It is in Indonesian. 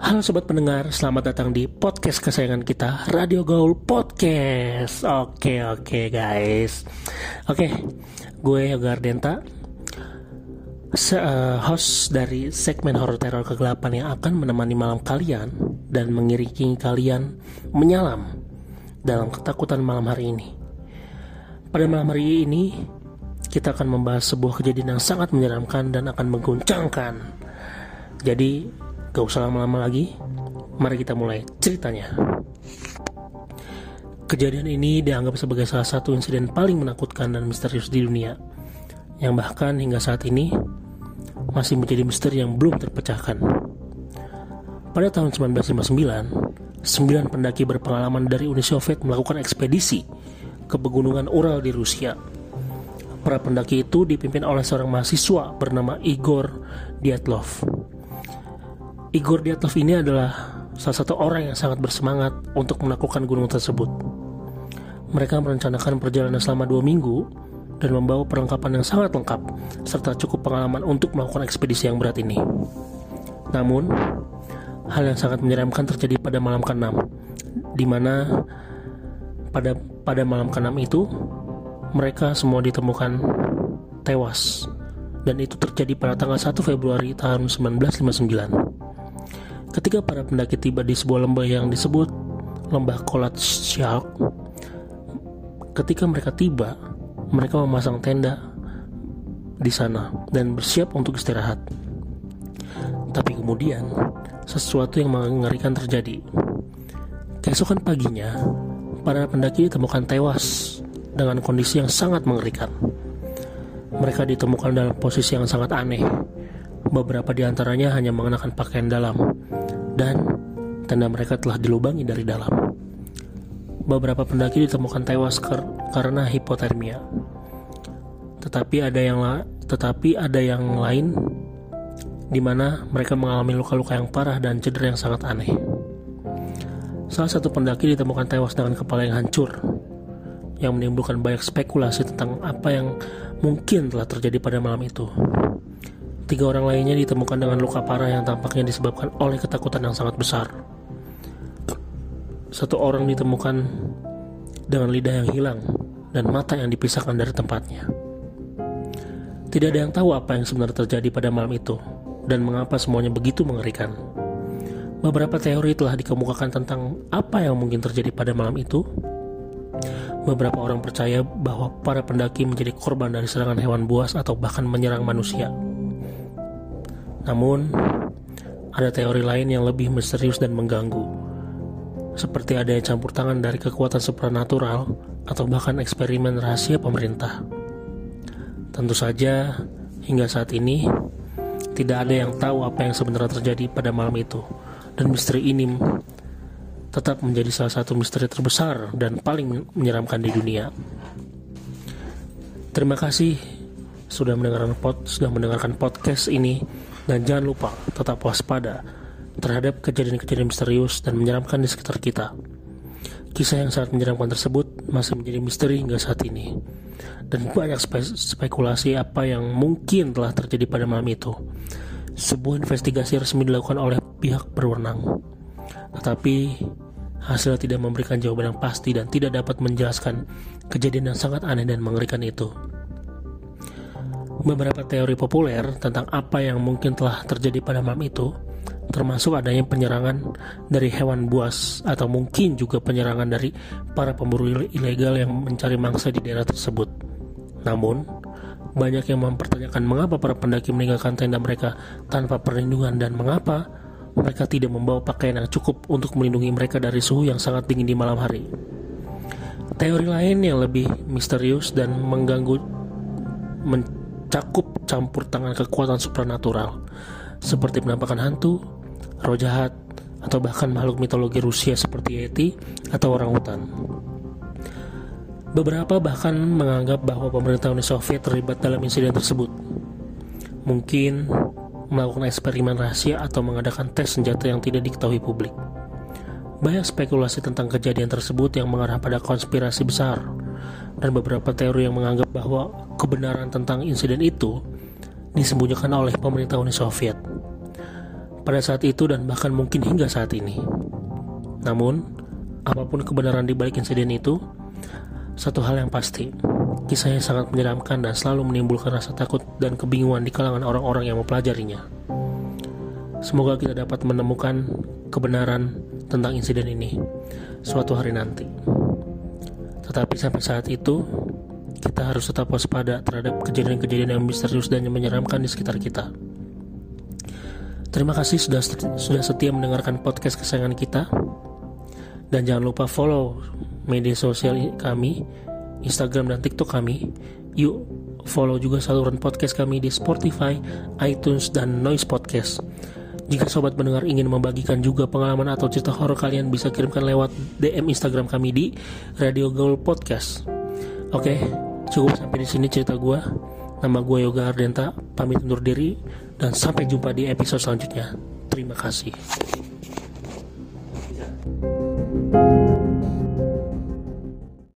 Halo sobat pendengar, selamat datang di podcast kesayangan kita, Radio Gaul Podcast. Oke, oke guys. Oke, gue Yoga Ardenta, se- uh, host dari segmen horor teror kegelapan yang akan menemani malam kalian dan mengiringi kalian menyalam dalam ketakutan malam hari ini. Pada malam hari ini, kita akan membahas sebuah kejadian yang sangat menyeramkan dan akan mengguncangkan. Jadi, gak usah lama-lama lagi, mari kita mulai ceritanya. Kejadian ini dianggap sebagai salah satu insiden paling menakutkan dan misterius di dunia, yang bahkan hingga saat ini masih menjadi misteri yang belum terpecahkan. Pada tahun 1959, sembilan pendaki berpengalaman dari Uni Soviet melakukan ekspedisi ke pegunungan Ural di Rusia. Para pendaki itu dipimpin oleh seorang mahasiswa bernama Igor Dyatlov. Igor Dyatlov ini adalah salah satu orang yang sangat bersemangat untuk menaklukkan gunung tersebut. Mereka merencanakan perjalanan selama dua minggu dan membawa perlengkapan yang sangat lengkap serta cukup pengalaman untuk melakukan ekspedisi yang berat ini. Namun, hal yang sangat menyeramkan terjadi pada malam ke-6 di mana pada pada malam ke-6 itu mereka semua ditemukan tewas dan itu terjadi pada tanggal 1 Februari tahun 1959. Ketika para pendaki tiba di sebuah lembah yang disebut Lembah Kolat Shark, ketika mereka tiba, mereka memasang tenda di sana dan bersiap untuk istirahat. Tapi kemudian, sesuatu yang mengerikan terjadi. Keesokan paginya, para pendaki ditemukan tewas dengan kondisi yang sangat mengerikan. Mereka ditemukan dalam posisi yang sangat aneh. Beberapa di antaranya hanya mengenakan pakaian dalam, dan tenda mereka telah dilubangi dari dalam. Beberapa pendaki ditemukan tewas kar karena hipotermia. Tetapi ada yang tetapi ada yang lain di mana mereka mengalami luka-luka yang parah dan cedera yang sangat aneh. Salah satu pendaki ditemukan tewas dengan kepala yang hancur, yang menimbulkan banyak spekulasi tentang apa yang mungkin telah terjadi pada malam itu. Tiga orang lainnya ditemukan dengan luka parah yang tampaknya disebabkan oleh ketakutan yang sangat besar. Satu orang ditemukan dengan lidah yang hilang dan mata yang dipisahkan dari tempatnya. Tidak ada yang tahu apa yang sebenarnya terjadi pada malam itu dan mengapa semuanya begitu mengerikan. Beberapa teori telah dikemukakan tentang apa yang mungkin terjadi pada malam itu. Beberapa orang percaya bahwa para pendaki menjadi korban dari serangan hewan buas atau bahkan menyerang manusia. Namun, ada teori lain yang lebih misterius dan mengganggu, seperti adanya campur tangan dari kekuatan supranatural atau bahkan eksperimen rahasia pemerintah. Tentu saja, hingga saat ini tidak ada yang tahu apa yang sebenarnya terjadi pada malam itu, dan misteri ini tetap menjadi salah satu misteri terbesar dan paling menyeramkan di dunia. Terima kasih sudah mendengarkan pod, sudah mendengarkan podcast ini dan jangan lupa tetap waspada terhadap kejadian-kejadian misterius dan menyeramkan di sekitar kita. Kisah yang sangat menyeramkan tersebut masih menjadi misteri hingga saat ini. Dan banyak spe spekulasi apa yang mungkin telah terjadi pada malam itu. Sebuah investigasi resmi dilakukan oleh pihak berwenang. Tetapi hasil tidak memberikan jawaban yang pasti dan tidak dapat menjelaskan kejadian yang sangat aneh dan mengerikan itu. Beberapa teori populer tentang apa yang mungkin telah terjadi pada malam itu, termasuk adanya penyerangan dari hewan buas atau mungkin juga penyerangan dari para pemburu ilegal yang mencari mangsa di daerah tersebut. Namun, banyak yang mempertanyakan mengapa para pendaki meninggalkan tenda mereka tanpa perlindungan dan mengapa mereka tidak membawa pakaian yang cukup untuk melindungi mereka dari suhu yang sangat dingin di malam hari. Teori lain yang lebih misterius dan mengganggu mencakup campur tangan kekuatan supranatural seperti penampakan hantu, roh jahat, atau bahkan makhluk mitologi Rusia seperti Yeti atau orang hutan. Beberapa bahkan menganggap bahwa pemerintah Uni Soviet terlibat dalam insiden tersebut. Mungkin melakukan eksperimen rahasia atau mengadakan tes senjata yang tidak diketahui publik. Banyak spekulasi tentang kejadian tersebut yang mengarah pada konspirasi besar, dan beberapa teori yang menganggap bahwa kebenaran tentang insiden itu disembunyikan oleh pemerintah Uni Soviet. pada saat itu dan bahkan mungkin hingga saat ini. Namun, apa pun kebenaran di balik insiden itu, satu hal yang pasti, kisahnya sangat menyeramkan dan selalu menimbulkan rasa takut dan kebingungan di kalangan orang-orang yang mempelajarinya. Semoga kita dapat menemukan kebenaran tentang insiden ini suatu hari nanti. Tetapi sampai saat itu, kita harus tetap waspada terhadap kejadian-kejadian yang misterius dan yang menyeramkan di sekitar kita. Terima kasih sudah sudah setia mendengarkan podcast kesayangan kita. Dan jangan lupa follow media sosial kami, Instagram dan TikTok kami. Yuk follow juga saluran podcast kami di Spotify, iTunes, dan Noise Podcast. Jika sobat mendengar ingin membagikan juga pengalaman atau cerita horor kalian bisa kirimkan lewat DM Instagram kami di Radio Gaul Podcast. Oke, cukup sampai di sini cerita gue. Nama gue Yoga Ardenta, pamit undur diri dan sampai jumpa di episode selanjutnya. Terima kasih.